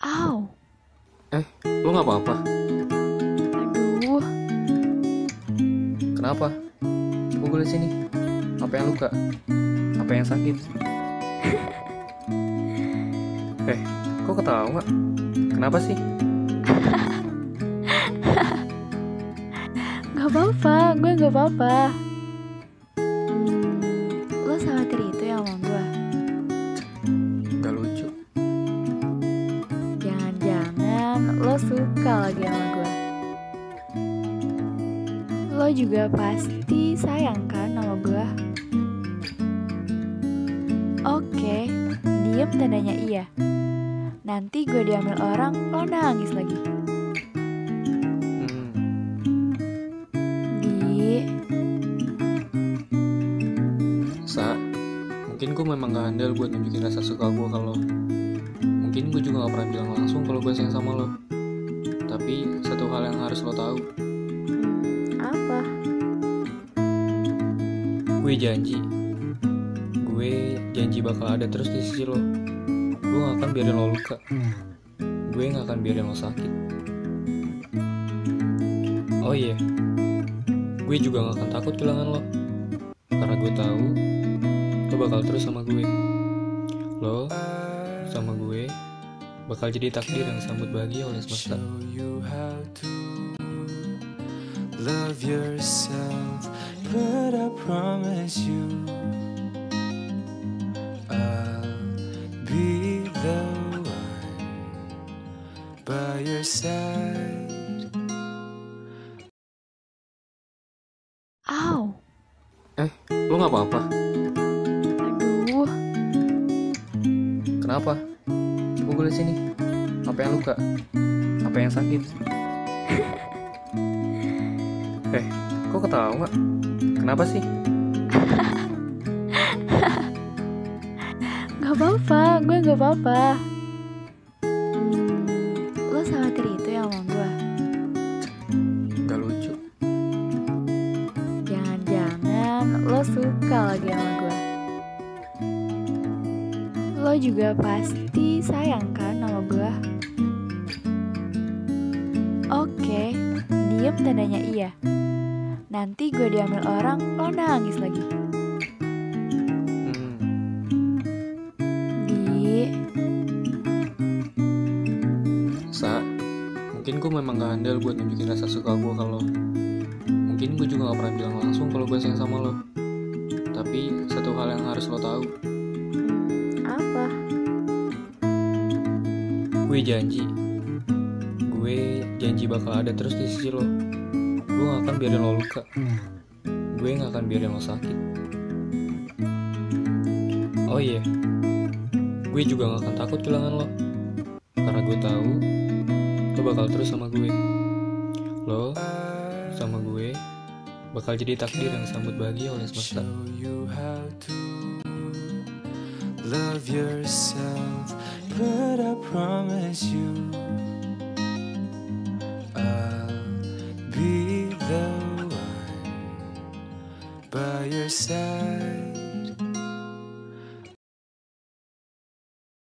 Aw, Eh, lu nggak apa-apa? aduh, Kenapa? Pukul sini. Apa yang luka? Apa yang sakit? eh, kok ketawa? Kenapa sih? gak apa-apa, gue gak apa-apa. Suka lagi sama gue? Lo juga pasti sayang kan sama gue? Oke, diem tandanya iya. Nanti gue diambil orang, lo nangis lagi. Hmm, Di, Sa, mungkin gue memang gak handal buat nunjukin rasa suka gue kalau Mungkin gue juga gak pernah bilang langsung kalau gue sayang sama lo. Tapi satu hal yang harus lo tahu, apa? gue janji. Gue janji bakal ada terus di sisi lo. Gue gak akan biarin lo luka. Gue gak akan biarin lo sakit. Oh iya, gue juga gak akan takut kehilangan lo. Karena gue tahu lo bakal terus sama gue. Lo sama gue bakal jadi takdir yang sambut bahagia oleh semesta. love yourself, but I promise you I'll be the one by your side. Aw, Eh, lo gak apa-apa? aduh, Kenapa? Pukul sini. Apa yang luka? Apa yang sakit? eh, kok ketawa? Kenapa sih? gak apa-apa, gue gak apa-apa. Hmm, lo khawatir itu ya sama gue? Gak lucu. Jangan-jangan lo suka lagi sama Lo juga pasti sayang kan sama gue? Oke, diem tandanya iya. Nanti gue diambil orang, lo nangis lagi. Hmm, Di, Sa, mungkin gue memang gak handal buat nunjukin rasa suka gue kalau Mungkin gue juga gak pernah bilang langsung kalau gue sayang sama lo. Tapi satu hal yang harus lo tahu, gue janji. Gue janji bakal ada terus di sisi lo. Gue gak akan biarin lo luka. Gue gak akan biarin lo sakit. Oh iya, gue juga gak akan takut kehilangan lo. Karena gue tahu lo bakal terus sama gue. Lo sama gue bakal jadi takdir yang sambut bahagia oleh semesta. Love yourself, but I promise you I'll be the one by your side.